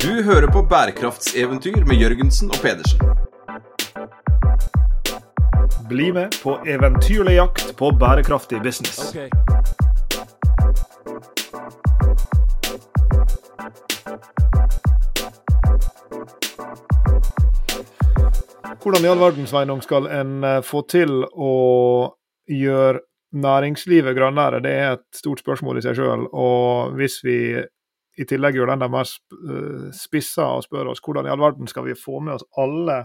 Du hører på bærekraftseventyr med Jørgensen og Pedersen. Bli med på eventyrlig jakt på bærekraftig business. Hvordan i all verden Sveinung, skal en eh, få til å gjøre næringslivet grønnere? Det er et stort spørsmål i seg sjøl. Og hvis vi i tillegg gjør den der mer eh, spissa og spør oss hvordan i all verden skal vi få med oss alle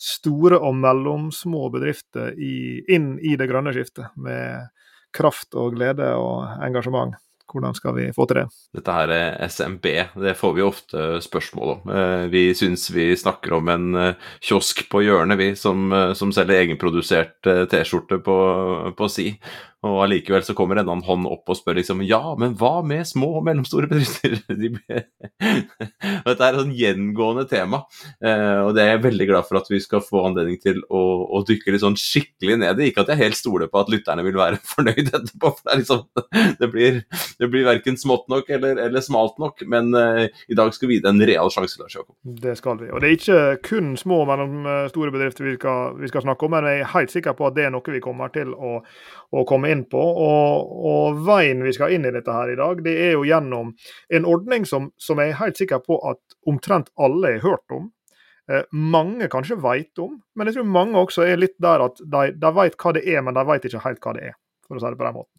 store og mellomsmå bedrifter i, inn i det grønne skiftet, med kraft og glede og engasjement. Hvordan skal vi få til det? Dette her er SMB, det får vi ofte spørsmål om. Eh, vi syns vi snakker om en eh, kiosk på hjørnet, vi, som, som selger egenprodusert T-skjorte på, på si. Og allikevel så kommer en annen hånd opp og spør liksom Ja, men hva med små og mellomstore bedrifter? De Dette er et sånn gjengående tema, eh, og det er jeg veldig glad for at vi skal få anledning til å, å dykke litt sånn skikkelig ned i. Ikke at jeg helt stoler på at lytterne vil være fornøyd etterpå, for det, liksom, det blir, blir verken smått nok eller, eller smalt nok. Men uh, i dag skal vi gi det en real sjanse, Lars Jakob. Det skal vi. Og det er ikke kun små og mellomstore bedrifter vi skal, vi skal snakke om, men jeg er helt sikker på at det er noe vi kommer til å, å komme inn på. Og, og, veien vi skal inn i dette her i dag, det er jo gjennom en ordning som, som jeg er helt sikker på at omtrent alle har hørt om. Eh, mange kanskje vet om, men jeg tror mange også er litt der at de, de vet hva det er, men de vet ikke helt hva det er. For å si det på den måten.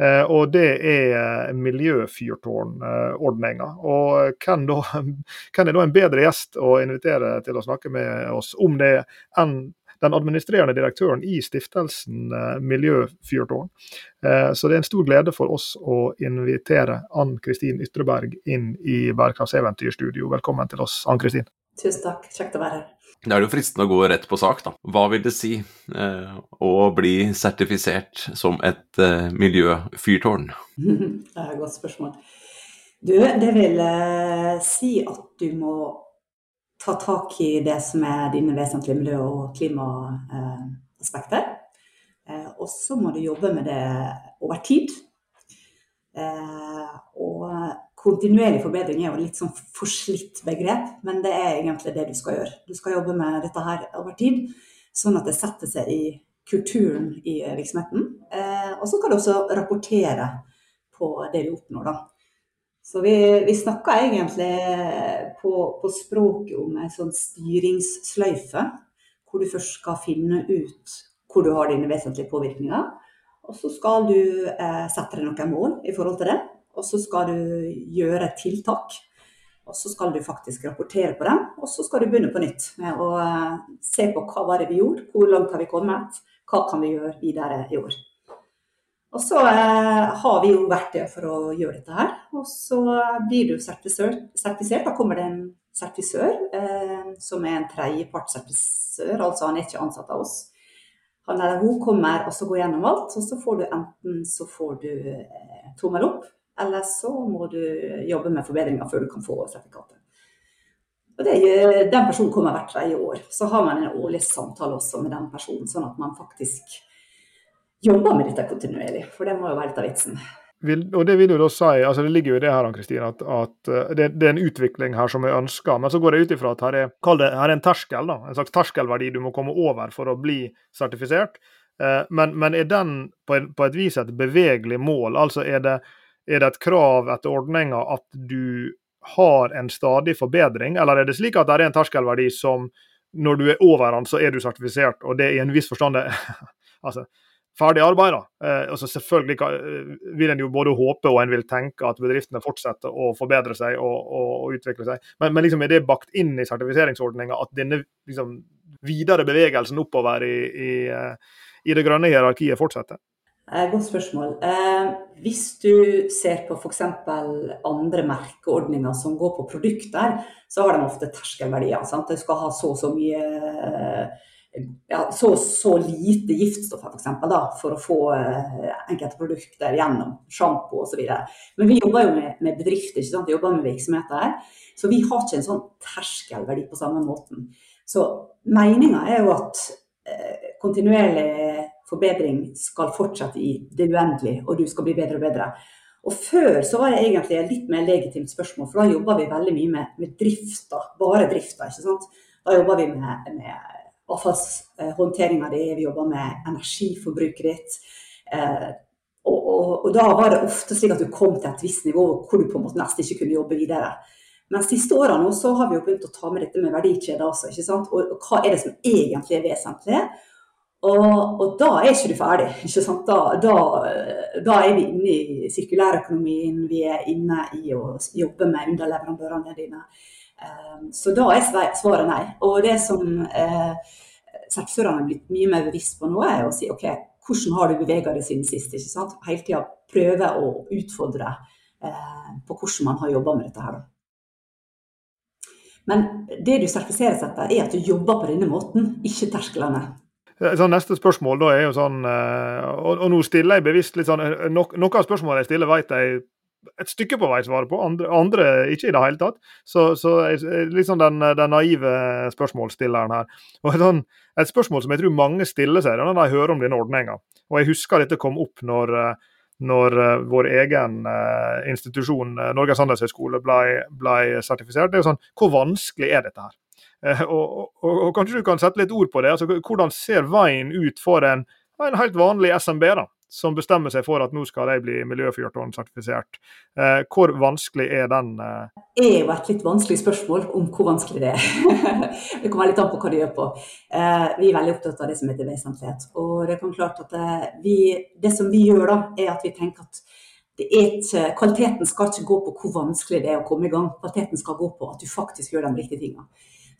Eh, og det er miljøfyrtårnordninga. Og hvem, da, hvem er da en bedre gjest å invitere til å snakke med oss om det enn den administrerende direktøren i stiftelsen eh, Miljøfyrtårn. Eh, så det er en stor glede for oss å invitere Ann Kristin Ytreberg inn i Bærekraftseventyrstudio. Velkommen til oss, Ann Kristin. Tusen takk, kjekt å være her. Det er jo fristende å gå rett på sak, da. Hva vil det si eh, å bli sertifisert som et eh, miljøfyrtårn? det er et godt spørsmål. Du, det vil eh, si at du må ta tak i det som er dine vesentlige miljø- og klimaaspekter. Eh, og så må du jobbe med det over tid. Eh, og kontinuerlig forbedring er jo litt sånn forslitt begrep, men det er egentlig det du skal gjøre. Du skal jobbe med dette her over tid, sånn at det setter seg i kulturen i virksomheten. Eh, og så kan du også rapportere på det du oppnår, da. Så vi, vi snakka egentlig på, på, språket om en sånn styringssløyfe, hvor du først skal finne ut hvor du har dine vesentlige påvirkninger. Og så skal du eh, sette deg noen mål i forhold til det. Og så skal du gjøre tiltak. Og så skal du faktisk rapportere på dem. Og så skal du begynne på nytt med å eh, se på hva var det vi gjorde, hvor langt har vi kommet, hva kan vi gjøre videre i år. Og så eh, har vi jo verktøy for å gjøre dette her. Og så blir du sertifisert. Da kommer det en sertifisør eh, som er en tredjepartssertifisør, altså han er ikke ansatt av oss. Han eller hun kommer og så går gjennom alt, og så får du enten så får du eh, tommel opp, eller så må du jobbe med forbedringer før du kan få sertifikatet. Og det, den personen kommer hvert tredje år. Så har man en årlig samtale også med den personen, sånn at man faktisk jobber med dette kontinuerlig, for det må jo være litt av vitsen. Vil, og Det vil jo da si, altså det ligger jo i det her Kristine, at, at eh, det, det, er en utvikling her som vi ønsker. Men så går jeg ut ifra at her er, det, her er en terskel, da, en slags terskelverdi du må komme over for å bli sertifisert. Eh, men, men, er den på, en, på, et vis et bevegelig mål? Altså er det, er det et krav etter ordninga at du har en stadig forbedring, eller er det slik at det er en terskelverdi som når du er over den, så er du sertifisert, og det er i en viss forstand altså, ferdig arbeid. Eh, altså selvfølgelig kan, vil en jo både håpe og en vil tenke at bedriftene fortsetter å forbedre seg og, og, og utvikle seg. Men, men liksom er det bakt inn i sertifiseringsordninga at denne liksom, videre bevegelsen oppover i, i, eh, i det grønne hierarkiet fortsetter? Godt spørsmål. Eh, hvis du ser på f.eks. andre merkeordninger som går på produkter, så har de ofte terskelverdier. Sant? Du skal ha så og så mye ja, så, så, lite giftstoffer for, da, for å få eh, enkelte produkter gjennom sjampo osv. Men vi jobber jo med, med bedrifter, vi jobber med virksomheter her. Så vi har ikke en sånn terskelverdi på samme måten. Så meninga er jo at eh, kontinuerlig forbedring skal fortsette i det uendelige, og du skal bli bedre og bedre. Og Før så var det egentlig et litt mer legitimt spørsmål, for da jobba vi veldig mye med, med drifta, bare drifta. ikke sant? Da jobba vi med, med avfallshåndteringa di, vi jobba med energiforbruket ditt. Eh, og, og, og, da var det ofte slik at du kom til et visst nivå hvor du på en måte nesten ikke kunne jobbe videre. Men siste årene så har vi jo begynt å ta med dette med verdikjeder også. ikke sant? Og, og hva er det som egentlig er vesentlig? Og, og, da er ikke du ferdig. ikke sant? Da, da, da, er vi inne i sirkulærøkonomien, vi er inne i å jobbe med underleverandørene dine. Um, så da er svaret nei. Og det som eh, sertifisørene er blitt mye mer bevisst på nå, er å si OK, hvordan har du bevega deg siden sist? ikke sant? Hele tida prøve å utfordre eh, på hvordan man har jobba med dette her. Men det du sertifiseres etter, er at du jobber på denne måten, ikke tersklene. Sånn, neste spørsmål da er jo sånn og, og nå stiller jeg bevisst litt sånn no, Noen av spørsmålene jeg stiller, vet jeg et stykke på vei svare på, andre, andre, ikke i det hele tatt. Så, så sånn den, den, naive spørsmålsstilleren her. Og et, sånn, et spørsmål som jeg tror mange stiller seg når de hører om denne ordninga. Og jeg husker dette kom opp når, når vår egen institusjon, Norges handelshøyskole, ble, ble sertifisert. Det er jo sånn, Hvor vanskelig er dette her? Eh, og, og, og, kanskje du kan sette litt ord på det. altså Hvordan ser veien ut for en, en helt vanlig SMB da, som bestemmer seg for at nå skal de bli miljøfyrtårnsertifisert. Eh, hvor vanskelig er den? Eh? Det er jo et litt vanskelig spørsmål om hvor vanskelig det er. det kommer litt an på hva du gjør på. Eh, vi er veldig opptatt av det som heter vesentlighet. Og det kan klart at eh, vi, det som vi gjør da, er at vi tenker at et, kvaliteten skal ikke gå på hvor vanskelig det er å komme i gang. Kvaliteten skal gå på at du faktisk gjør de riktige tingene.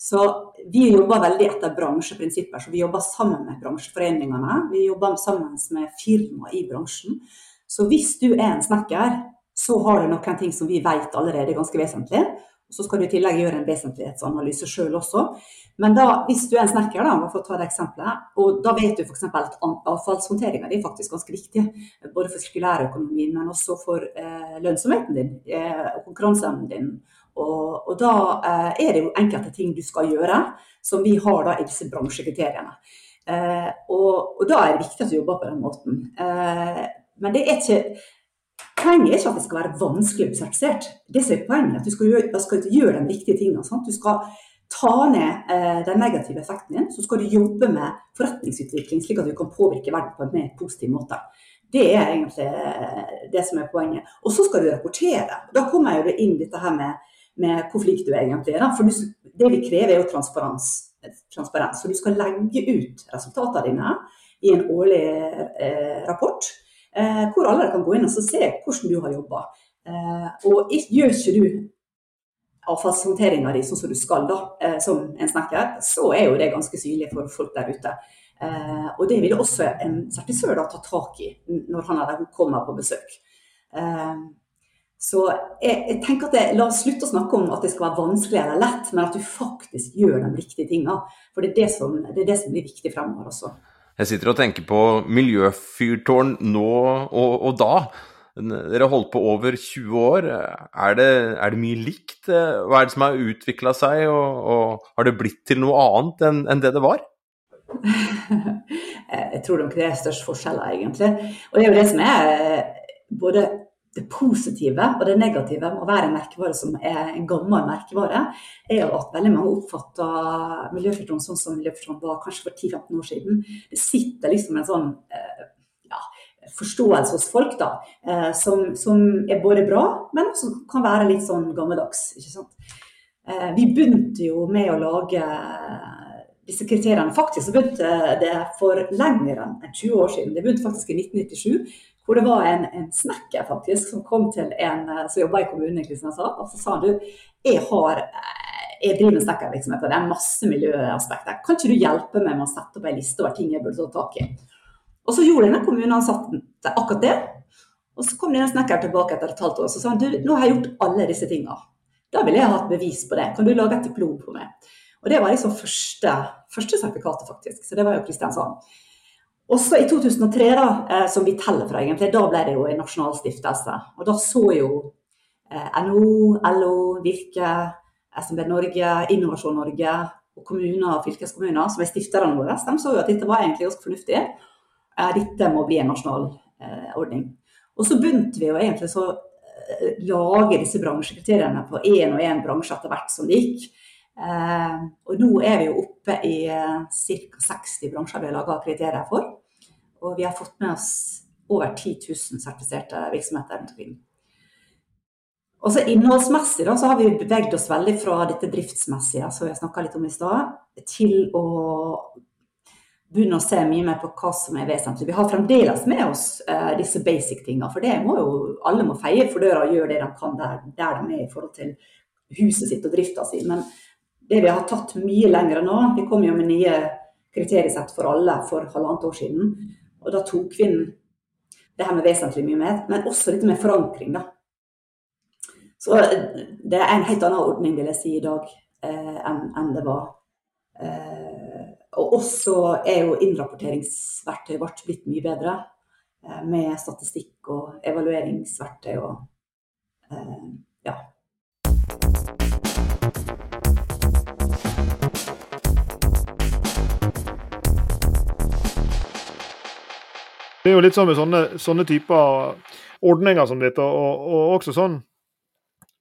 Så vi jobber veldig etter bransjeprinsipper. Så vi jobber sammen med bransjeforeningene. Vi jobber sammen med firma i bransjen. Så hvis du er en snekker, så har du noen ting som vi vet allerede er ganske vesentlig. Så skal du i tillegg gjøre en vesentlighetsanalyse sjøl også. Men da, hvis du er en snekker, da, for å ta det eksempelet, og da vet du f.eks. at avfallshåndteringa er faktisk ganske viktig. Både for sirkulærøkonomien, men også for eh, lønnsomheten din eh, og konkurranseevnen din og, og da eh, er det jo enkelte ting du skal gjøre, som vi har da i disse bransjekriteriene. Eh, og, og, da er det viktig at du jobber på den måten. Eh, men det er ikke Poenget er ikke at det skal være vanskelig å bli sertifisert. Det som er poenget at du skal gjøre, skal gjøre de riktige tingene. Sant? Du skal ta ned eh, den negative effekten din, så skal du jobbe med forretningsutvikling, slik at du kan påvirke verden på en mer positiv måte. Det er egentlig eh, det som er poenget. Og så skal du rapportere. Da kommer jo det inn dette her med med hvor flink du egentlig er. For det vi krever, er jo transparens. transparens. Så du skal legge ut resultatene dine i en årlig eh, rapport, eh, hvor alle kan gå inn og se hvordan du har jobba. Eh, og gjør ikke du avfallshåndteringa di sånn som du skal, da, som en snekker, så er jo det ganske synlig for folk der ute. Og det vil også en sertifisør ta tak i når han eller hun kommer på besøk. Eh, så jeg, jeg tenker at det, La oss slutte å snakke om at det skal være vanskelig eller lett, men at du faktisk gjør de riktige tingene. For det er det som, det er det som blir viktig fremover også. Jeg sitter og tenker på miljøfyrtårn nå og, og da. Dere har holdt på over 20 år. Er det, er det mye likt? Hva er det som har utvikla seg, og, og, har det blitt til noe annet enn, enn det det var? jeg tror nok det er størst forskjeller, egentlig. Og det er jo det som er både det positive og det negative med å være en merkevare som er en gammel merkevare, er jo at veldig mange oppfatter miljøfiltron sånn som miljøfiltron var kanskje for 10-15 år siden. Det sitter liksom en sånn eh, ja, forståelse hos folk da, eh, som, som, er både bra, men som kan være litt sånn gammeldags. ikke sant? Eh, vi begynte jo med å lage disse kriteriene. Faktisk så begynte det for lenger enn 20 år siden. Det begynte faktisk i 1997 hvor det var en, en snekker faktisk som kom til en eh, som jobba i kommunen i Kristiansand. Og så sa han du, jeg, har, eh, jeg driver med snekkervirksomhet og det er masse miljøaspekter. Kan ikke du hjelpe meg med å sette opp ei liste over ting jeg burde ta tak i? Og så gjorde denne kommuneansatte akkurat det. Og så kom denne snekkeren tilbake etter et halvt år og så sa han, du, nå har jeg gjort alle disse tinga. Da vil jeg ha et bevis på det. Kan du lage et diplom på meg? Og det var liksom første, første sertifikatet, faktisk. Så det var jo Kristiansand. Også i 2003, da, eh, som vi teller fra, egentlig, da ble det jo en nasjonal stiftelse. Og da så jo NO, NHO, LO, Virke, SMB Norge, Innovasjon Norge og kommuner og fylkeskommuner, som er stifterne våre, de så jo at dette var egentlig ganske fornuftig. Eh, dette må bli en nasjonal ordning. Og så begynte vi jo egentlig så eh, lage disse bransjekriteriene på én og én bransje etter hvert som det gikk. Eh, og nå er vi jo oppe i eh, ca. 60 bransjer vi har laga kriterier for. Og vi har fått med oss over 10 000 sertifiserte virksomheter rundt omkring. Og Innholdsmessig da, så har vi beveget oss veldig fra dette driftsmessige som jeg snakka litt om i stad, til å begynne å se mye mer på hva som er vesentlig. Vi har fremdeles med oss uh, disse basic tingene, for det må jo, alle må feie for døra og gjøre det de kan der, der de er i forhold til huset sitt og drifta si. Men det vi har tatt mye lenger nå, vi kom jo med nye kriteriesett for alle for halvannet år siden. Og da tok kvinnen det her med vesentlig mye mer, men også litt med forankring, da. Så det er en helt annen ordning, vil jeg si, i dag eh, enn en det var. Eh, og også er jo innrapporteringsverktøyet vårt blitt mye bedre. Eh, med statistikk og evalueringsverktøy og eh, ja. Det er jo litt sånn med sånne, sånne typer ordninger som dette, og, og også sånn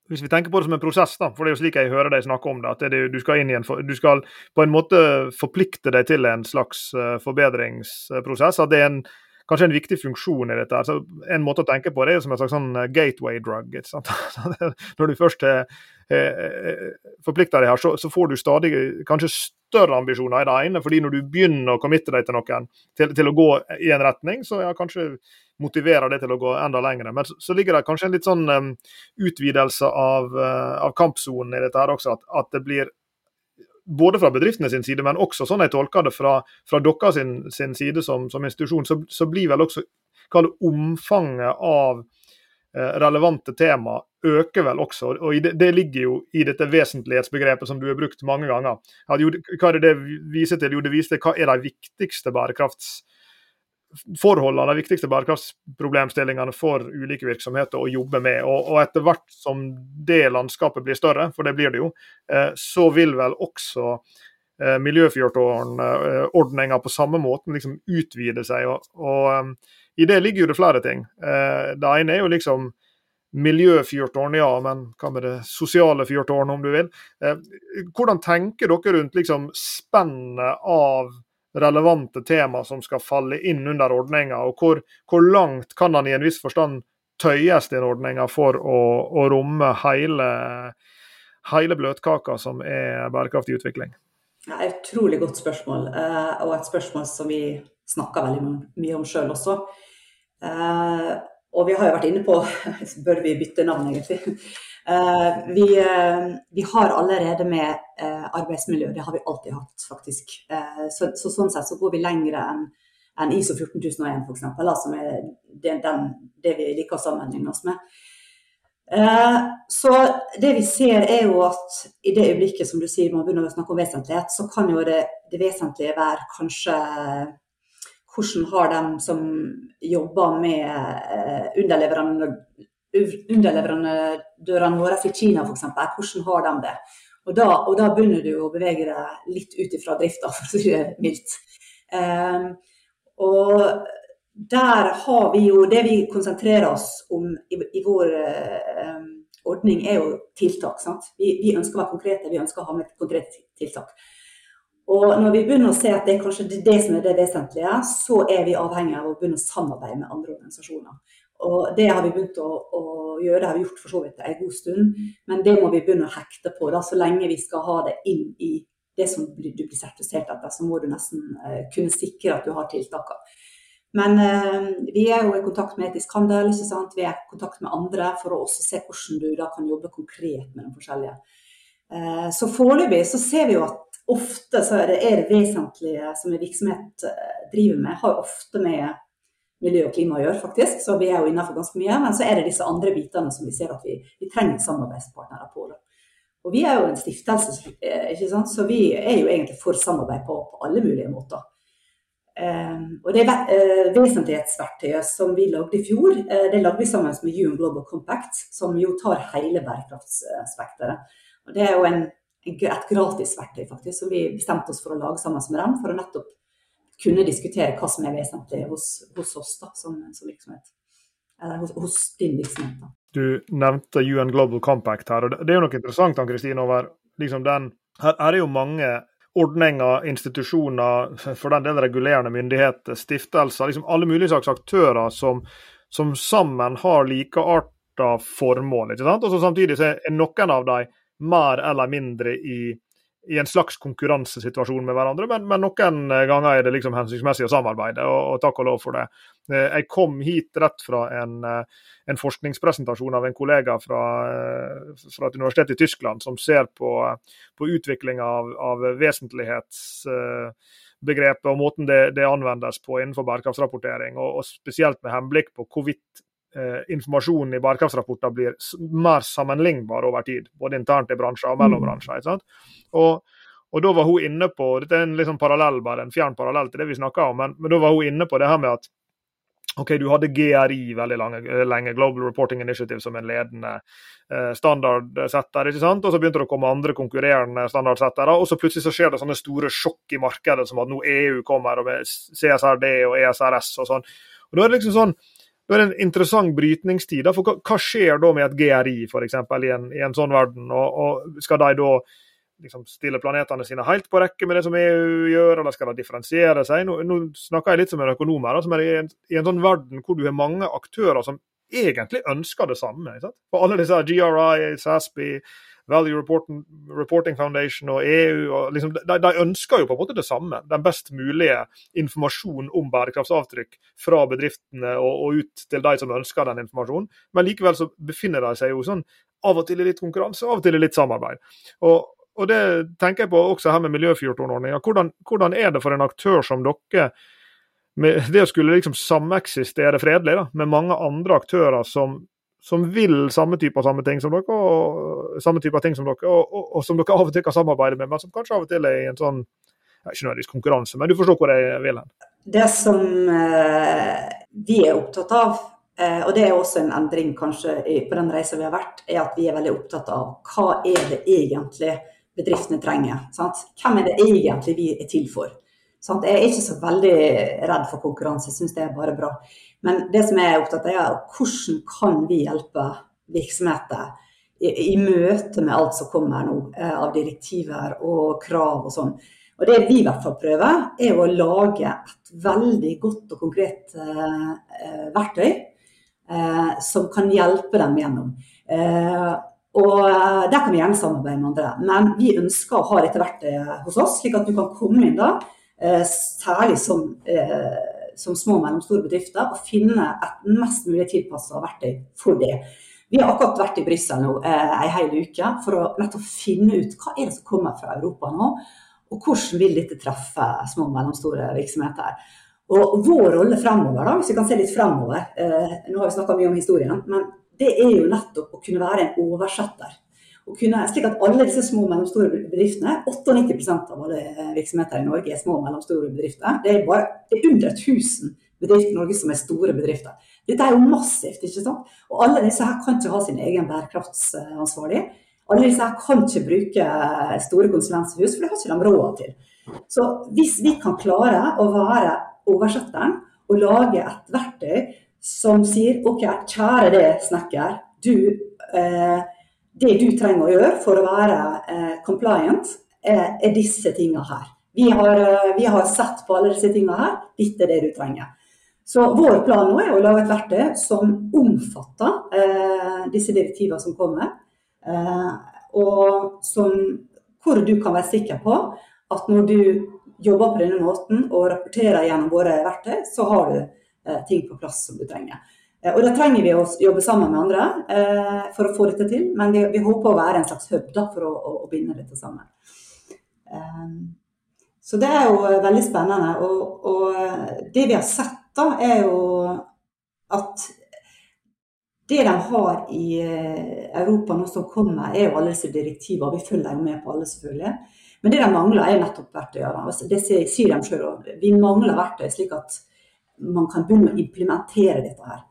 hvis vi tenker på det som en prosess, da, for det er jo slik jeg hører deg snakke om det, at det, du, skal en, du skal på en måte forplikte deg til en slags uh, forbedringsprosess. At det er en, kanskje en viktig funksjon i dette. Altså, en måte å tenke på det er som en slags sånn eh, gateway drug. Når du først er forplikter deg her, så, så, får du stadig kanskje større ambisjoner i det ene. fordi når du begynner å committe deg til noen, til, til å gå i en retning, så ja, kanskje motiverer det til å gå enda lenger. Men så, så ligger det kanskje en litt sånn um, utvidelse av, uh, av kampsonen i dette her også. At, at, det blir både fra bedriftene sin side, men også sånn jeg tolker det fra, fra deres sin, sin, side som, som institusjon, så, så, blir vel også omfanget av uh, relevante tema øker vel også. og det, det, ligger jo i dette vesentlighetsbegrepet som du har brukt mange ganger. Hva er det det viser til? Jo, det viser til hva er de viktigste bærekrafts forholdene, de viktigste bærekraftsproblemstillingene for ulike virksomheter å jobbe med. Og, og, etter hvert som det landskapet blir større, for det blir det jo, eh, så vil vel også eh, miljøfyrtårnordninga eh, på samme måten liksom utvide seg. Og, og um, i det ligger jo det flere ting. Eh, det ene er jo liksom miljøfyrtårn, ja, men hva med det sosiale fyrtårnet, om du vil. Eh, hvordan tenker dere rundt liksom spennet av relevante tema som skal falle inn under ordninga, og hvor, hvor, langt kan den i en viss forstand tøyes den ordninga for å, å romme hele, hele, bløtkaka som er bærekraftig utvikling? Et utrolig godt spørsmål, eh, og et spørsmål som vi snakker veldig mye om sjøl også. Eh, og vi har jo vært inne på Bør vi bytte navn, egentlig? Eh, vi, eh, vi, har allerede med eh, arbeidsmiljø, det har vi alltid hatt, faktisk. Så, så sånn sett så går vi lenger enn en ISO 14001 f.eks., som er den, den, det vi liker å sammenligne oss med. Så det vi ser er jo at i det øyeblikket som du sier man begynner å snakke om vesentlighet, så kan jo det, det vesentlige være kanskje hvordan har de som jobber med underleverandører underleverandørene våre i Kina f.eks., hvordan har de det? Og da, og da, begynner du å bevege deg litt ut ifra drifta, for å si det mildt. Um, og der har vi jo Det vi konsentrerer oss om i, i vår um, ordning, er jo tiltak. Vi, vi, ønsker å være konkrete, vi ønsker å ha med et konkret tiltak. Og når vi begynner å se at det er kanskje det som er det vesentlige, så er vi avhengig av å begynne å samarbeide med andre organisasjoner. Og det har vi begynt å, å, gjøre, det har vi gjort for så vidt en god stund. Men det må vi begynne å hekte på. Da. Så lenge vi skal ha det inn i det som du blir sertifisert etter, så må du nesten uh, kunne sikre at du har tiltakene. Men uh, vi er jo i kontakt med etisk handel, ikke sant? vi er i kontakt med andre for å også se hvordan du da kan jobbe konkret med de forskjellige. Uh, så foreløpig så ser vi jo at ofte så er det, er det vesentlige som en virksomhet driver med, har ofte med miljø og klima å gjøre, faktisk. Så vi er jo innenfor ganske mye. Men så er det disse andre bitene som vi ser at vi, vi trenger samarbeidspartnere på. Da. Og vi er jo en stiftelse, eh, ikke sant? så vi er jo egentlig for samarbeid på, på alle mulige måter. Um, og det uh, vesentlighetsverktøyet som vi lagde i fjor, uh, det lagde vi sammen med UN Global Compact, som jo tar hele bærekraftspekteret. Og det er jo en, et gratis verktøy faktisk, som vi bestemte oss for å lage sammen med dem, for å nettopp kunne diskutere hva som er vesentlig hos, hos oss da, som, som, virksomhet. eller hos, hos din virksomhet. Du nevnte UN Global Compact her, og det er jo noe interessant Kristine, over liksom den her, her er jo mange ordninger, institusjoner, for den del regulerende myndigheter, stiftelser, liksom alle mulige slags aktører som, som sammen har likearta formål. ikke sant? Og så Samtidig så er noen av dem mer eller mindre i i en slags konkurransesituasjon med hverandre, men, men, noen ganger er det liksom hensiktsmessig å samarbeide, og, og, takk og lov for det. Eh, jeg kom hit rett fra en, eh, en forskningspresentasjon av en kollega fra, eh, fra, et universitet i Tyskland som ser på, på utviklinga av, av vesentlighetsbegrepet og måten det, det, anvendes på innenfor bærekraftsrapportering, og, og spesielt med henblikk på hvorvidt informasjonen i bærekraftsrapporter blir mer sammenlignbar over tid, både internt i bransjer og mellom ikke bransjer. Og, og da var hun inne på Dette er en liksom parallell, bare en fjern parallell til det vi snakka om, men, men, da var hun inne på det her med at OK, du hadde GRI veldig lange, lenge, Global Reporting Initiative, som en ledende eh, standardsetter. ikke sant? Og Så begynte det å komme andre konkurrerende standardsettere, og så plutselig så skjer det sånne store sjokk i markedet, som at nå EU kommer og med CSRD og ESRS og sånn. Og Da er det liksom sånn, da er det en interessant brytningstid. For hva, skjer da med et GRI, f.eks., i, en, i en sånn verden? Og, og Skal de da liksom stille planetene sine helt på rekke med det som EU gjør, eller skal de differensiere seg? Nå, nå snakker jeg litt som en økonom her, som er i en, en, sånn verden hvor du har mange aktører som egentlig ønsker det samme. Ikke sant? For alle disse GRI, SASPI, Value Reporting, Reporting Foundation og EU og liksom, de, de, ønsker jo på en måte det samme. Den best mulige informasjonen om bærekraftsavtrykk fra bedriftene og, og, ut til de som ønsker den informasjonen. Men likevel så befinner de seg jo sånn av og til i litt konkurranse, av og til i litt samarbeid. Og, og det tenker jeg på også her med miljøfyrtårnordninga. Hvordan, hvordan, er det for en aktør som dere, det å skulle liksom sameksistere fredelig da, med mange andre aktører som, som vil samme type av samme ting som dere, og, samme type av ting som dere, og, og, og, som dere av og til kan samarbeide med, men som kanskje av og til er i en sånn ikke nødvendigvis konkurranse, men du forstår hvor jeg vil hen? Det som eh, vi er opptatt av, eh, og det er også en endring kanskje på den reisa vi har vært, er at vi er veldig opptatt av hva er det egentlig bedriftene trenger. Sant? Hvem er det egentlig vi er til for? Sant? Jeg er ikke så veldig redd for konkurranse, jeg syns det er bare bra. Men det som jeg er opptatt av, er hvordan kan vi hjelpe virksomheter i, i møte med alt som kommer nå eh, av direktiver og krav og sånn. Og Det vi i hvert fall prøver, er å lage et veldig godt og konkret eh, eh verktøy eh, som kan hjelpe dem gjennom. Eh, og eh, Der kan vi gjerne samarbeide med andre. Men vi ønsker å ha dette verktøyet hos oss, slik at du kan komme inn da, særlig som, eh, som små og mellomstore bedrifter, og finne et mest mulig tilpassa verktøy for det. Vi har akkurat vært i Brussel nå en hel uke for å finne ut hva er det som kommer fra Europa nå, og hvordan vil dette treffe små og mellomstore virksomheter. Og Vår rolle fremover, da, hvis vi kan se litt fremover, nå har vi snakka mye om historien, men det er jo nettopp å kunne være en oversetter. Kunne, slik at alle disse små og mellomstore bedriftene, 98% av alle virksomheter i Norge er små og mellomstore bedrifter. Det er, bare, det er under 1000 bedrifter i Norge som er store bedrifter. Dette er jo massivt. ikke sant? Og alle disse her kan ikke ha sin egen bærekraftsansvarlig. Alle disse her kan ikke bruke store konsulenthus, for det har ikke de råd til. Så hvis vi kan klare å være oversetteren og lage et verktøy som sier OK, kjære det snekker, du, eh, det du trenger å gjøre for å være eh, compliant, er, er disse tingene her. Vi har, eh, vi har, sett på alle disse tingene her. Dette er det du trenger. Så vår plan nå er å lage et verktøy som omfatter eh, disse direktivene som kommer. Eh, og som, hvor du kan være sikker på at når du jobber på denne måten og rapporterer gjennom våre verktøy, så har du Eh, ting på plass som du trenger. Eh, og Da trenger vi å jobbe sammen med andre eh, for å få dette til, men vi, vi håper å være en slags hub da, for å, å, å, binde dette sammen. så det er jo veldig spennende. Og, og det vi har sett, da, er jo at det de har i Europa nå som kommer, er jo alle disse direktivene. Vi følger jo med på alle, selvfølgelig. Men det de mangler, er nettopp verktøyene. Altså, det sier de sjøl òg. Vi mangler verktøy slik at man kan begynne å implementere dette her.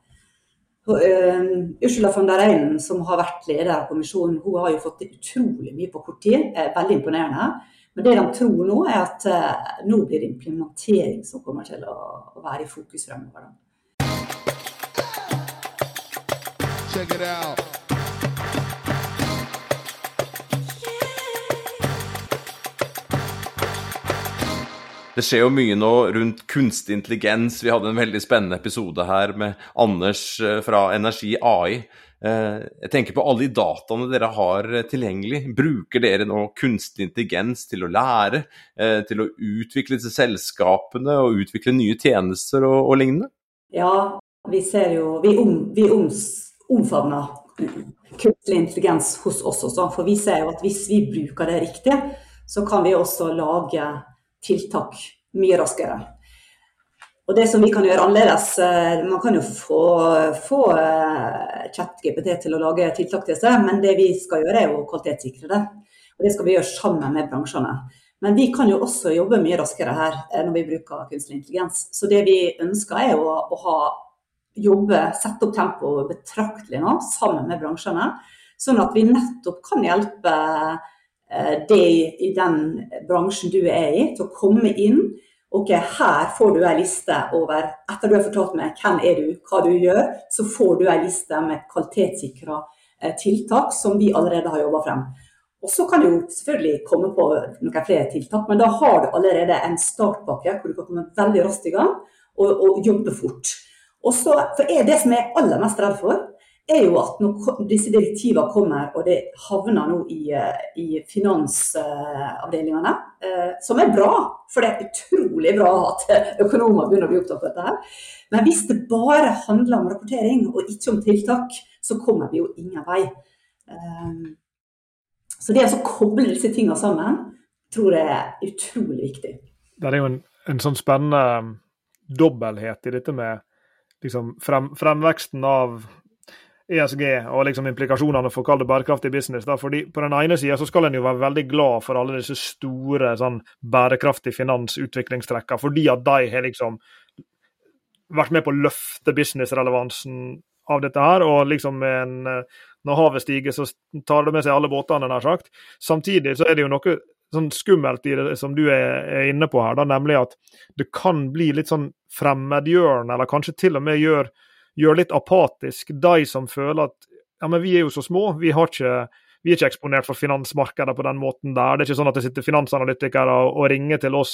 Uh, Ursula von der Einen, som har vært leder av kommisjonen, hun har jo fått til utrolig mye på kort tid. Eh, veldig imponerende. Men det de tror nå, er at uh, nå blir det implementering som kommer til å være i fokus fremover. Check it out. Det skjer jo mye nå rundt kunstig intelligens. Vi hadde en veldig spennende episode her med Anders eh, fra Energi AI. Eh, Jeg tenker på alle de dataene dere har eh, tilgjengelig. Bruker dere nå kunstig intelligens til å lære, til å utvikle disse selskapene og utvikle nye tjenester og, og lignende? Ja, vi ser jo Vi, om, vi omfavner kunstig intelligens hos oss også. For vi ser jo at hvis vi bruker det riktig, så kan vi også lage tiltak mye raskere. Og det som vi kan gjøre annerledes, eh, Man kan jo få, få eh, ChatGPT til å lage tiltak til seg, men det vi skal gjøre er å kvalitetssikre det. Og Det skal vi gjøre sammen med bransjene. Men vi kan jo også jobbe mye raskere her eh, når vi bruker kunstig intelligens. Så det vi ønsker er å, å ha, jobbe, sette opp tempoet betraktelig nå, sammen med bransjene. Sånn at vi nettopp kan hjelpe eh, deg i den bransjen du er i, til å komme inn. Ok, her får du ei liste over Etter du har fortalt meg hvem er du, hva du gjør, så får du ei liste med kvalitetssikra eh, tiltak som vi allerede har jobba frem. Og så kan du jo selvfølgelig komme på noen flere tiltak, men da har du allerede en startpakke hvor du kan komme veldig raskt i gang og, og jobbe fort. Og så, for er Det som jeg er aller mest redd for, er jo at når disse direktivene kommer og det havner nå i, eh, i finansavdelingene, eh, som er bra, for det er utrolig bra at økonomer begynner å bli opptatt av dette. her. Men hvis det bare handler om rapportering og ikke om tiltak, så kommer vi jo ingen vei. Eh, så det å koble disse tingene sammen, tror jeg er utrolig viktig. Det er jo en, en sånn spennende um, dobbelthet i dette med liksom frem, fremveksten av ESG og liksom implikasjonene for å kalle det bærekraftig business. Da. Fordi På den ene sida skal en jo være veldig glad for alle disse store sånn, bærekraftig finansutviklingstrekkene, fordi at de har liksom vært med på å løfte businessrelevansen av dette her. og liksom en, Når havet stiger, så tar det med seg alle båtene, nær sagt. Samtidig så er det jo noe sånn skummelt i det som du er, inne på her, da, nemlig at det kan bli litt sånn fremmedgjørende, eller kanskje til og med gjør gjør litt apatisk de som føler at ja, men vi er jo så små, vi, ikke, vi er ikke eksponert for finansmarkedet på den måten der. Det er ikke sånn at det sitter finansanalytikere og, og ringer til oss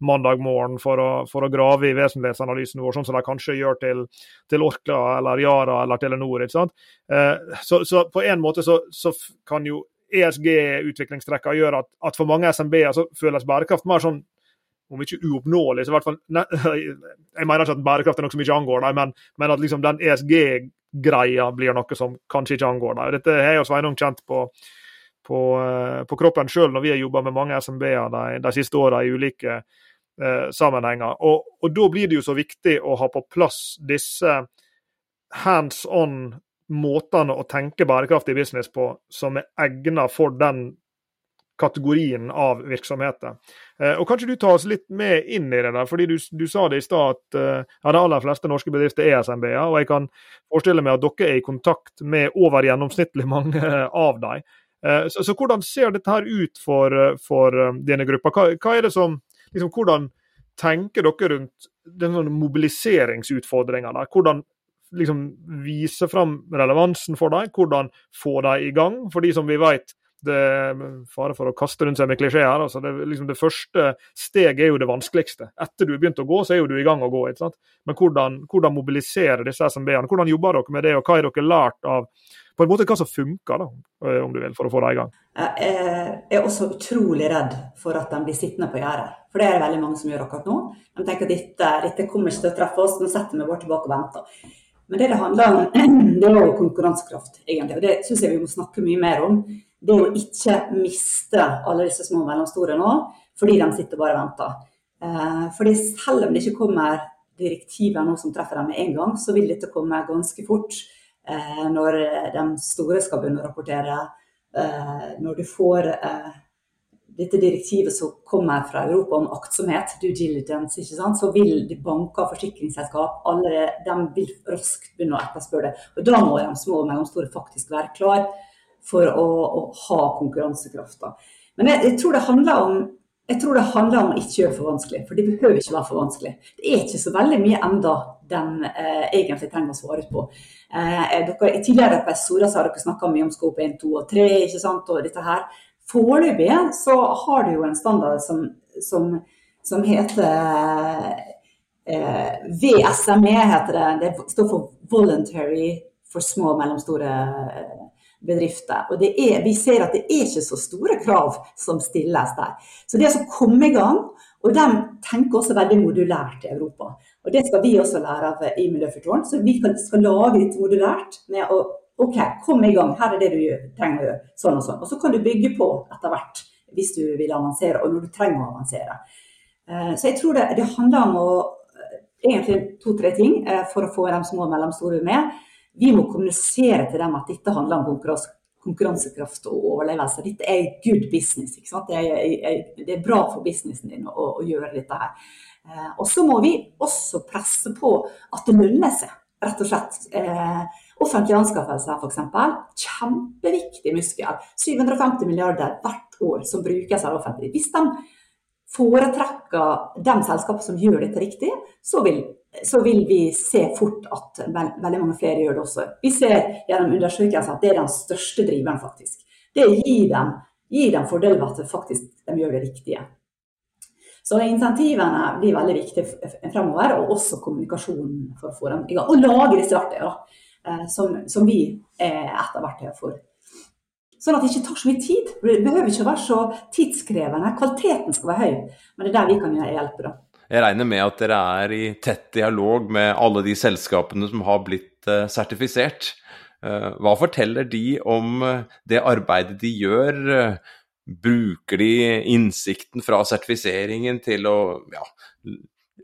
mandag morgen for å, for å grave i vesentlighetsanalysen vår, sånn som de kanskje gjør til, til Orkla eller Yara eller Telenor. ikke sant? Eh, så, så, på en måte så, så kan jo ESG-utviklingstrekkene gjøre at, at, for mange SMB-er så føles bærekraft mer sånn om ikke uoppnåelig, så i hvert fall ne, Jeg mener ikke at bærekraft er noe som ikke angår dem, men, men, at liksom den ESG-greia blir noe som kanskje ikke angår dem. Dette har jeg og Sveinung kjent på, på, eh, på kroppen sjøl når vi har jobba med mange SMB-er de, de, siste åra i ulike eh, sammenhenger. Og, og, da blir det jo så viktig å ha på plass disse hands on måtene å tenke bærekraftig business på som er egnet for den kategorien av virksomheter. Eh, og Kanskje du tar oss litt med inn i det der, fordi du, du sa det i stad at uh, ja, de aller fleste norske bedrifter er SMB-er. og Jeg kan forestille meg at dere er i kontakt med over gjennomsnittlig mange av dem. Uh, så, så, hvordan ser dette her ut for, for dine grupper? Hva, hva, er det som, liksom, Hvordan tenker dere rundt den sånn mobiliseringsutfordringa? Hvordan liksom, vise fram relevansen for dem? Hvordan få dem i gang? For de som vi vet det er fare for å kaste rundt seg med klisjeer. Altså det, liksom det, første steget er jo det vanskeligste. Etter du har begynt å gå, så er jo du i gang å gå. ikke sant? Men hvordan, hvordan mobilisere disse SMB-ene? Hvordan jobber dere med det, og hva har dere lært av på en måte hva som funker, da, eh, om du vil, for å få det i gang? Jeg er også utrolig redd for at de blir sittende på gjerdet. For det er det veldig mange som gjør akkurat nå. De tenker at dette, dette kommer ikke til å treffe oss, nå setter vi bare tilbake og venter. Men det det handler om, det er jo konkurransekraft, egentlig. Og det syns jeg vi må snakke mye mer om det å ikke miste alle disse små og mellomstore nå, fordi de sitter bare og venter. Eh, fordi selv om det ikke kommer direktiver nå som treffer dem med en gang, så vil dette komme ganske fort eh, når de store skal begynne å rapportere. Eh, når du får dette direktivet som kommer fra Europa om aktsomhet, due diligence, så vil de banker og forsikringsselskap allerede, de vil raskt begynne å etterspørre det. Og Da må de små og mellomstore faktisk være klar for å, å ha konkurransekrafta. Men jeg, jeg, tror det handler om jeg tror det handler om å ikke gjøre for vanskelig, for det behøver ikke være for vanskelig. Det er ikke så veldig mye enda den eh, egentlig trenger å svare på. Eh, dere, I tidligere episoder har dere snakka mye om skop 1, 2 og 3, ikke sant, og dette her. Foreløpig så har du jo en standard som, som, som heter eh, VSME, heter det. Det står for Voluntary for små og mellomstore eh, bedrifter. Og er, vi ser at det er ikke så store krav som stilles der. Så det er å komme i gang, og de tenker også veldig modulært i Europa. Og det skal vi også lære av i Miljøfyrtårn. Så vi skal lage litt modulært med å OK, kom i gang, her er det du trenger å gjøre, sånn og sånn. Og så kan du bygge på etter hvert hvis du vil avansere, og når du trenger å avansere. Eh, så jeg tror det, det handler om å eh, egentlig to-tre ting eh, for å få de små og mellomstore med. Vi må kommunisere til dem at dette handler om konkurransekraft og overlevelse. Dette er good business. Det er, det, er, bra for businessen din å, å gjøre dette her. Eh, og så må vi også presse på at det lønner seg, rett og slett. Eh, offentlige anskaffelser f.eks. Kjempeviktig muskel. 750 milliarder hvert år som brukes av det offentlige. Hvis de foretrekker de selskapene som gjør dette riktig, så vil så vil vi se fort at veldig mange flere gjør det også. Vi ser gjennom undersøkelser at det er den største driveren, faktisk. Det gir dem, gir dem fordel ved at faktisk de gjør det riktige. Så insentivene blir veldig viktige fremover, og også kommunikasjonen for å få dem i gang. Og lagre disse verktøyene, eh, som, som vi er et av verktøyene for. Sånn at det ikke tar så mye tid. Det behøver ikke være så tidskrevende. Kvaliteten skal være høy, men det er der vi kan hjelpe. da. Jeg regner med at dere er i tett dialog med alle de selskapene som har blitt uh, sertifisert. Uh, hva forteller de om uh, det arbeidet de gjør? bruker de innsikten fra sertifiseringen til å ja,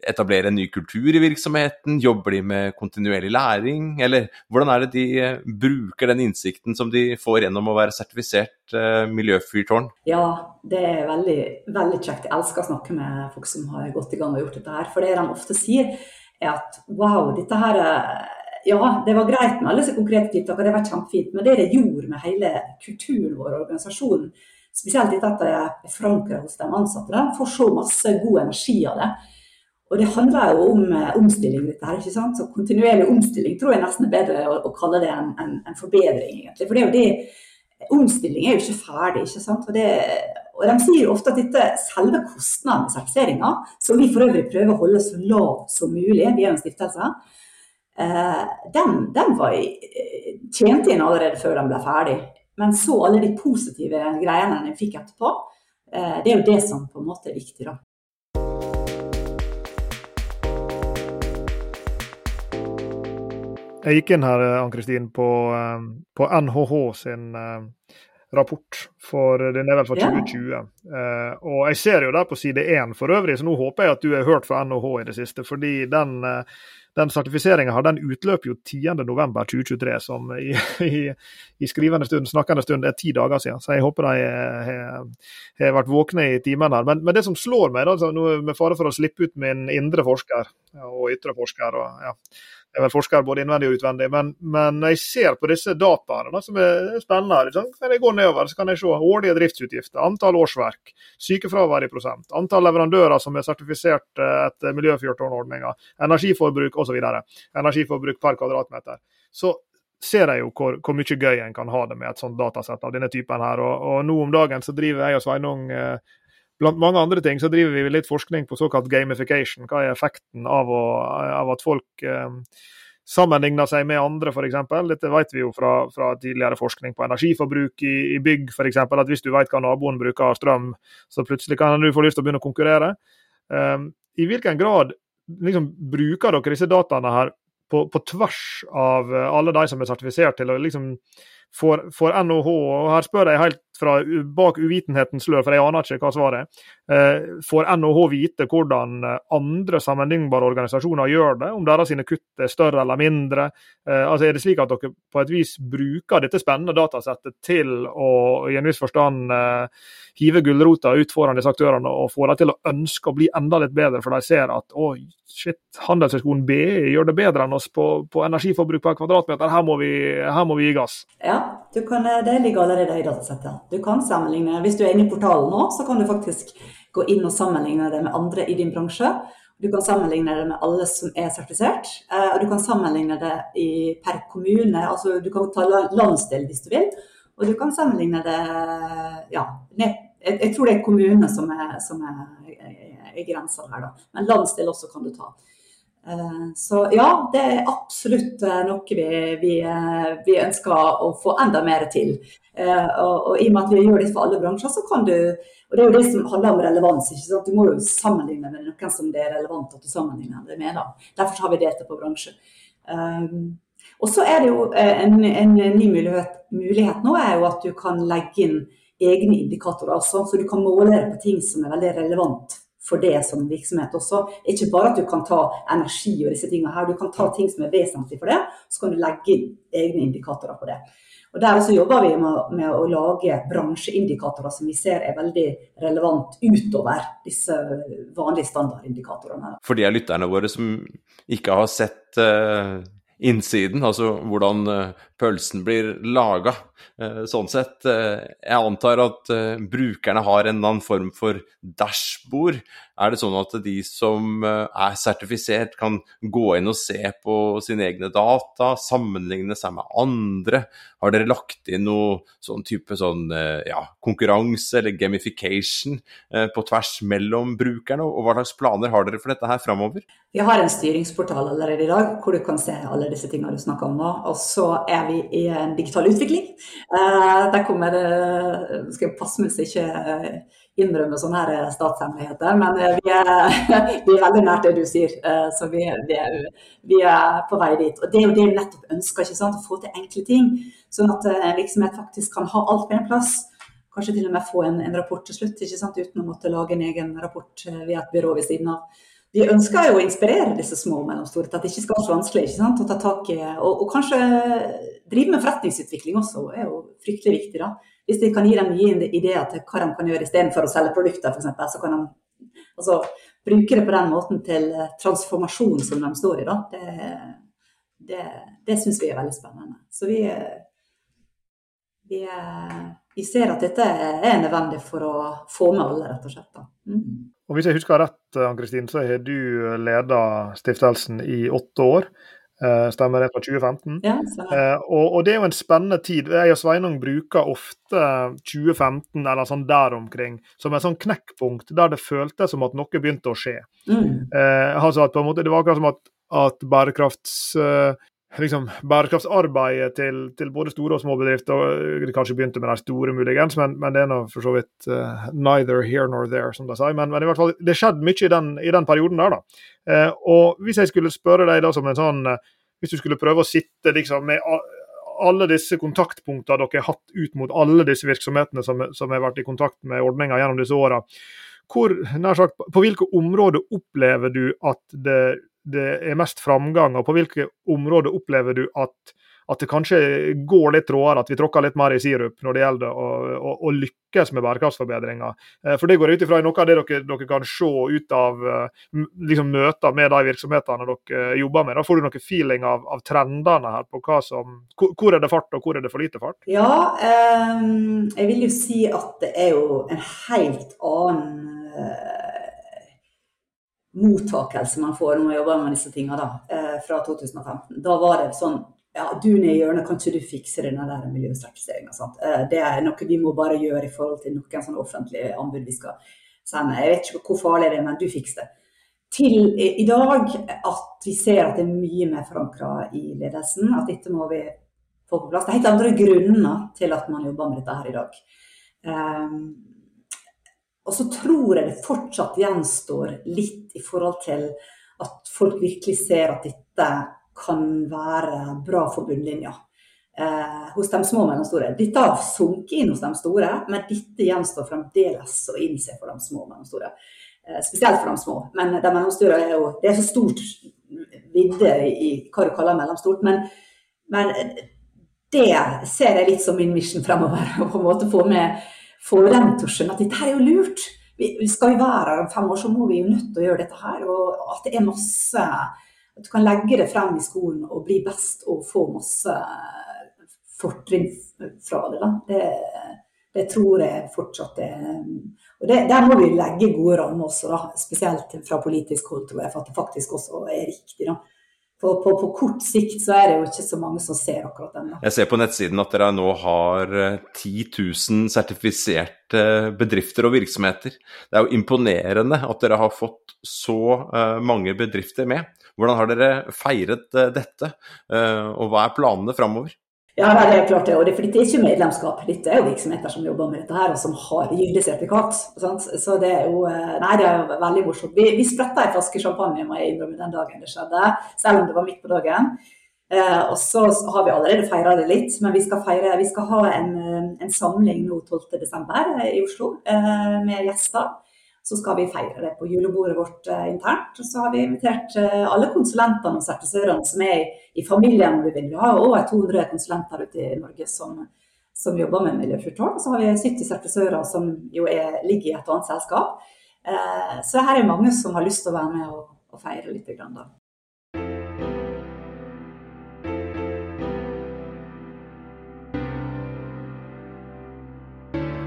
etablere en ny kultur i virksomheten? Jobber de med kontinuerlig læring? Eller hvordan er det de eh, bruker den innsikten som de får gjennom å være sertifisert uh, miljøfyrtårn? Ja, det er veldig, veldig kjekt. Jeg elsker å snakke med folk som har gått i gang og gjort dette her. For det de ofte sier, er at wow, dette her ja, det var greit med alle disse konkrete tiltakene, det var kjempefint. Men det det gjorde med hele kulturen vår og organisasjonen, spesielt etter at det er forankra hos de ansatte, de får så masse god energi av det. Og det handler jo om eh, omstilling, dette her. ikke sant? Så kontinuerlig omstilling tror jeg nesten er bedre å, å kalle det en, en, en, forbedring, egentlig. For det er jo det Omstilling er jo ikke ferdig, ikke sant. Og, det, og de sier jo ofte at dette selve kostnaden med sertifiseringa, som vi for øvrig prøver å holde så lav som mulig, vi er jo en stiftelse, eh, den, den var tjent inn allerede før den ble ferdig. Men så alle de positive greiene den fikk etterpå, eh, det er jo det som på en måte er viktig, da. Jeg gikk inn her Ann-Kristin, på, eh, på, NHH sin eh, rapport, for den er vel fra 2020. Ja. Uh, og jeg ser jo der på side én for øvrig, så nå håper jeg at du har hørt fra NHH i det siste. fordi den, den sertifiseringa den utløper jo 10.11.2023, som i, i, i, skrivende stund, snakkende stund, er ti dager siden. Så jeg håper de har vært våkne i timene her. Men, men, det som slår meg, da, med fare for å slippe ut min indre forsker og ytre forsker og ja, jeg er vel forsker både innvendig og utvendig, men, men jeg ser på disse dataene da, som er spennende. Liksom. Når jeg går nedover, så kan jeg se årlige driftsutgifter, antall årsverk, sykefravær i prosent, antall leverandører som er sertifisert eh, etter miljøfyrtårnordninga, energiforbruk osv. Energiforbruk per kvadratmeter. Så ser jeg jo hvor, hvor, mye gøy en kan ha det med et sånt datasett av denne typen her. Og, og nå om dagen så driver jeg og Sveinung eh, Blant mange andre ting så driver vi litt forskning på såkalt gamification. Hva er effekten av, å, av at folk eh, sammenligner seg med andre, f.eks. Dette vet vi jo fra, fra, tidligere forskning på energiforbruk i, i bygg, f.eks. At hvis du vet hva naboen bruker av strøm, så plutselig kan du få lyst til å begynne å konkurrere. Eh, I hvilken grad liksom, bruker dere disse dataene her på, på, tvers av alle de som er sertifisert til å liksom for, for NHH, og her spør jeg helt fra bak uvitenhetens slør, for jeg aner ikke hva svaret er, eh, får NHH vite hvordan eh, andre sammenlignbare organisasjoner gjør det, om deres sine kutt er større eller mindre? Eh, altså Er det slik at dere på et vis bruker dette spennende datasettet til å i en viss forstand hive gulrota ut foran disse aktørene og få dem til å ønske å bli enda litt bedre, for de ser at oi, shit, Handelshøyskolen BI gjør det bedre enn oss på, på energiforbruk per kvadratmeter, her må, vi, her må vi gi gass. Ja, kan, det ligger allerede i datasettet. Du kan sammenligne. Hvis du er inne i portalen nå, så kan du faktisk gå inn og sammenligne det med andre i din bransje. Du kan sammenligne det med alle som er sertifisert, eh, og du kan sammenligne det i, per kommune. altså Du kan ta landsdel hvis du vil, og du kan sammenligne det ja, jeg, jeg tror det er kommunene som er, som er, er grensa her, da. Men landsdel også kan du ta. Eh, så ja, det er absolutt eh, noe vi, vi, eh, vi, ønsker å få enda mer til. Og, og, i og med at vi gjør det for alle bransjer, så kan du Og det er jo det som handler om relevans. ikke sant? Du må jo sammenligne med noen som det er relevant at du sammenligner det med. da. Derfor har vi delt det på bransje. Um, og så er det jo en, en ny mulighet, mulighet, nå er jo at du kan legge inn egne indikatorer også, så du kan måle det på ting som er veldig relevant for det som virksomhet også. Ikke bare at du kan ta energi og disse tingene her, du kan ta ting som er vesentlig for det, så kan du legge inn egne indikatorer på det. Og Der også jobber vi med, med, å lage bransjeindikatorer som vi ser er veldig relevant utover disse vanlige standardindikatorene. For de av lytterne våre som ikke har sett uh, innsiden, altså hvordan uh, pølsen blir laga, uh, sånn sett. jeg antar at brukerne har en annen form for dashbord er det sånn at de som eh, er sertifisert, kan gå inn og se på sine egne data, sammenligne seg med andre? Har dere lagt inn noe sånn type sånn, eh, ja, konkurranse eller gamification eh, på tvers mellom brukerne? Og hva slags planer har dere for dette her framover? Vi har en styringsportal allerede i dag hvor du kan se alle disse tingene du snakker om nå. Og så er vi i en digital utvikling. Der kommer det Skal jeg passe meg så ikke innrømme sånne her eh, statshemmeligheter. Men eh, vi er, vi er, veldig nært det du sier, eh, så vi, vi, er, vi, er, på vei dit. Og Det er jo det vi nettopp ønsker, ikke sant? å få til enkle ting. Sånn at en virksomhet faktisk kan ha alt på en plass. Kanskje til og med få en, en rapport til slutt, ikke sant? uten å måtte lage en egen rapport via et byrå ved siden av. Vi ønsker jo å inspirere disse små og mellomstore til at det ikke skal være så vanskelig ikke sant? å ta tak i. Og, og kanskje drive med forretningsutvikling også er jo fryktelig viktig. da. Hvis de kan gi dem nye ideer til hva de kan gjøre istedenfor å selge produkter, f.eks., så kan de altså, bruke det på den måten til eh, transformasjon som de står i. Da. Det, det, det syns vi er veldig spennende. Så vi, vi, vi, ser at dette er nødvendig for å få med alle, rett og slett. Mm. Og Hvis jeg husker rett, Ann-Kristin, så har du leda stiftelsen i åtte år. Eh, stemmer det, fra 2015? Ja, uh, og, og, det er jo en spennende tid. Jeg og Sveinung bruker ofte 2015 eller sånn der omkring som et sånn knekkpunkt der det føltes som at noe begynte å skje. Mm. Eh, altså at på en måte, Det var akkurat som at, at bærekrafts... Liksom, bærekraftsarbeidet til, til, både store og små bedrifter Det kanskje begynte med de store, muligens, men, men det er nå for så vidt uh, neither here nor there, som de sier. Men, men, i hvert fall, det skjedde mye i den, i den perioden der, da. Uh, og hvis jeg skulle spørre deg da som en sånn uh, Hvis du skulle prøve å sitte liksom med alle disse kontaktpunktene dere har hatt ut mot alle disse virksomhetene som, som har vært i kontakt med ordninga gjennom disse åra, på hvilke områder opplever du at det det er mest framgang, og på hvilke områder opplever du at, at det kanskje går litt råere, at vi tråkker litt mer i sirup når det gjelder å, å, å lykkes med bærekraftsforbedringer? Eh, for det går ut ifra noe av det dere, dere, kan se ut av eh, liksom, møter med de virksomhetene dere jobber med. Da får du noe feeling av, av trendene her på hva som Hvor er det fart, og hvor er det for lite fart? Ja, um, jeg vil jo si at det er jo en helt annen mottakelse man får når man jobber med disse tingene da, eh, fra 2015. Da var det sånn ja, du nede i hjørnet, kan ikke du fikse denne der miljøsertifiseringa? Eh, det er noe vi må bare gjøre i forhold til noen sånne offentlige anbud vi skal sende. Jeg vet ikke hvor farlig det er, men du fikser det. Til i dag at vi ser at det er mye mer forankra i ledelsen. At dette må vi få på plass. Det er helt andre grunner til at man jobber med dette her i dag. Um, og så tror jeg det fortsatt gjenstår litt i forhold til at folk virkelig ser at dette kan være bra for bunnlinja. Eh, hos de små og mellomstore. Dette har sunket inn hos de store, men dette gjenstår fremdeles å innse for de små og mellomstore. Eh, spesielt for de små. Men de mellomstore er jo Det er så stort vidde i hva du kaller mellomstort. Men, men det ser jeg litt som min mission fremover. Å på en måte få med få dem til skjønne at dette her er jo lurt. Vi, skal vi være her om fem år, så må vi jo nødt til å gjøre dette her. Og at det er masse At du kan legge det frem i skolen og bli best og få masse fortrinn fra det. Det, Det tror jeg fortsatt er og det, Der må vi legge gode rammer også, da, spesielt fra politisk hold, tror jeg, for at det faktisk også er riktig. da. På, på, på, kort sikt så er det jo ikke så mange som ser akkurat den. Jeg ser på nettsiden at dere nå har 10 eh, 000 sertifiserte bedrifter og virksomheter. Det er jo imponerende at dere har fått så uh, mange bedrifter med. Hvordan har dere feiret dette, og hva er planene framover? Ja, det er klart det. Og det, for dette er ikke medlemskap. Dette er jo virksomheter som jobber med dette her, og som har gyldig sertifikat. Så det er jo eh, Nei, det er jo veldig morsomt. Vi, vi spretta en flaske champagne jeg innrømme, den dagen det skjedde, selv om det var midt på dagen. Eh, og så har vi allerede feira det litt, men vi skal, feire, vi skal ha en, eh, en samling nå 12.12. Eh, i Oslo eh, med gjester. Så skal vi feire det på julebordet vårt eh, internt. Og så har vi invitert alle konsulentene og sertifisørene som er i, i familien. Vi, vil. vi har over 200 konsulenter ute i Norge som, som jobber med miljøfyrtårn. Og så har vi 70 sertifisører som jo er, ligger i et annet selskap. Eh, så her er mange som har lyst til å være med og, og feire litt. Grann, da.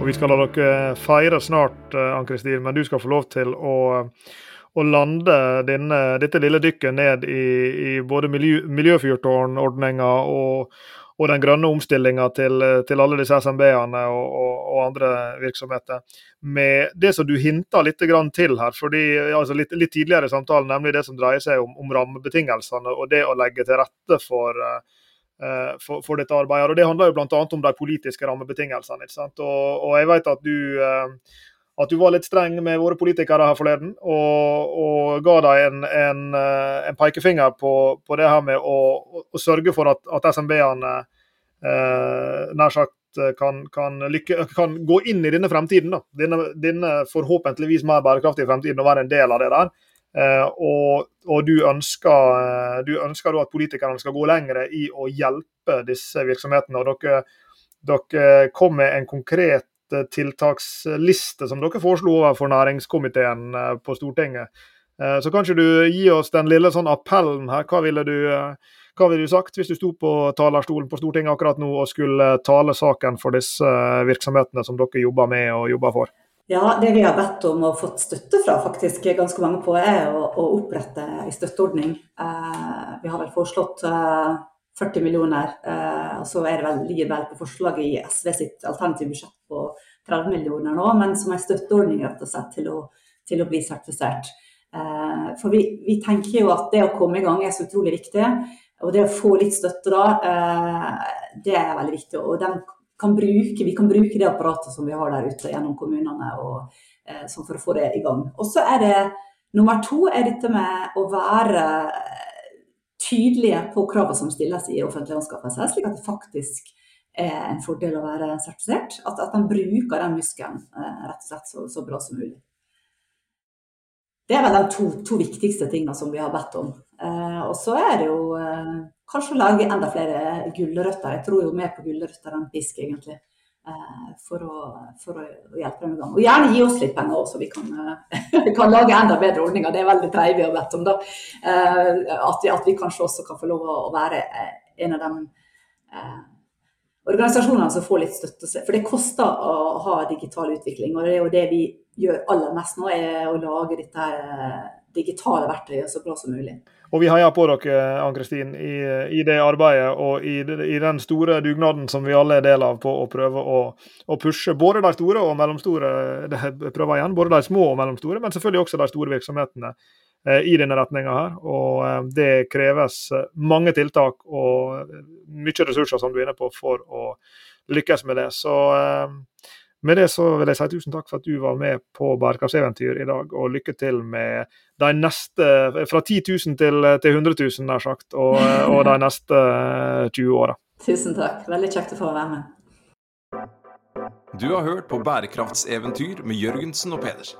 Og Vi skal la dere feire snart, eh, Ann-Kristin, men du skal få lov til å, å lande denne, dette lille dykket ned i, i både miljø, miljøfyrtårnordninga og, og, den grønne omstillinga til, til, alle disse SMB-ene og, og, og, andre virksomheter. Med det som du hinta litt til her, fordi, altså litt, litt, tidligere i samtalen, nemlig det som dreier seg om, om rammebetingelsene og det å legge til rette for Eh, for, for, dette arbeidet. Og Det handler jo bl.a. om de politiske rammebetingelsene. Og, og jeg vet at du, eh, at du var litt streng med våre politikere her forleden, og, og ga dem en, en, eh, en, pekefinger på, på, det her med å, å sørge for at, at SMB-ene eh, nær sagt kan, kan, lykke, kan, gå inn i denne fremtiden. Da. Denne, denne forhåpentligvis mer bærekraftige fremtiden, og være en del av det der. Eh, og, og, du ønsker, eh, du ønsker at politikerne skal gå lenger i å hjelpe disse virksomhetene. og Dere, dere kom med en konkret eh, tiltaksliste som dere foreslo overfor næringskomiteen på Stortinget. Så kan ikke du gi oss den lille sånn appellen her. Hva ville, du, hva ville du sagt hvis du sto på talerstolen på Stortinget akkurat nå og skulle tale saken for disse virksomhetene som dere jobber med og jobber for? Ja, Det vi har bedt om og fått støtte fra faktisk ganske mange på, er å, å opprette en støtteordning. Eh, vi har vel foreslått eh, 40 millioner, eh, og så er det vel, ligger vel på forslaget i SV sitt alternative budsjett på 30 millioner nå, men som en støtteordning rett og slett til å, til å bli sertifisert. Eh, for vi, vi, tenker jo at det å komme i gang er så utrolig viktig. Og det å få litt støtte da, eh, det er veldig viktig. Og kan bruke, vi kan bruke det apparatet som vi har der ute gjennom kommunene og, eh, for å få det i gang. Og så er det nummer to er dette med å være tydelige på kravene som stilles i offentlige anskaffelser, slik at det faktisk er en fordel å være sertifisert. At, at man bruker den muskelen eh, rett og slett så, så, bra som mulig. Det er vel de to, to viktigste tingene som vi har bedt om. Eh, og så er det jo eh, kanskje lage enda flere gulrøtter. Jeg tror jo mer på gulrøtter enn fisk, egentlig. Eh, for å, for å, hjelpe dem i gang. Og gjerne gi oss litt penger også, så vi kan, eh, kan lage enda bedre ordninger. Det er veldig treilig å bedt om, da. Eh, at vi, at vi, kanskje også kan få lov å være en av de organisasjonene som får litt støtte. For det koster å ha digital utvikling, og det er jo det vi gjør aller mest nå, er å lage dette digitale verktøyet så bra som mulig. Og vi heier på dere, Ann-Kristin, i, i, det arbeidet og i, i, den store dugnaden som vi alle er del av på å prøve å, å pushe både de store og mellomstore prøver igjen, både de små og mellomstore, men selvfølgelig også de store virksomhetene eh, i denne retninga her. Og eh, det kreves mange tiltak og mye ressurser, som du er inne på, for å lykkes med det. Så eh, med det så vil jeg si tusen takk for at du var med på bærekraftseventyr i dag, og lykke til med de neste Fra 10 000 til, til 100 000, nær sagt, og, og de neste 20 åra. Tusen takk. Veldig kjekt å få være med. Du har hørt på Bærekraftseventyr med Jørgensen og Pedersen.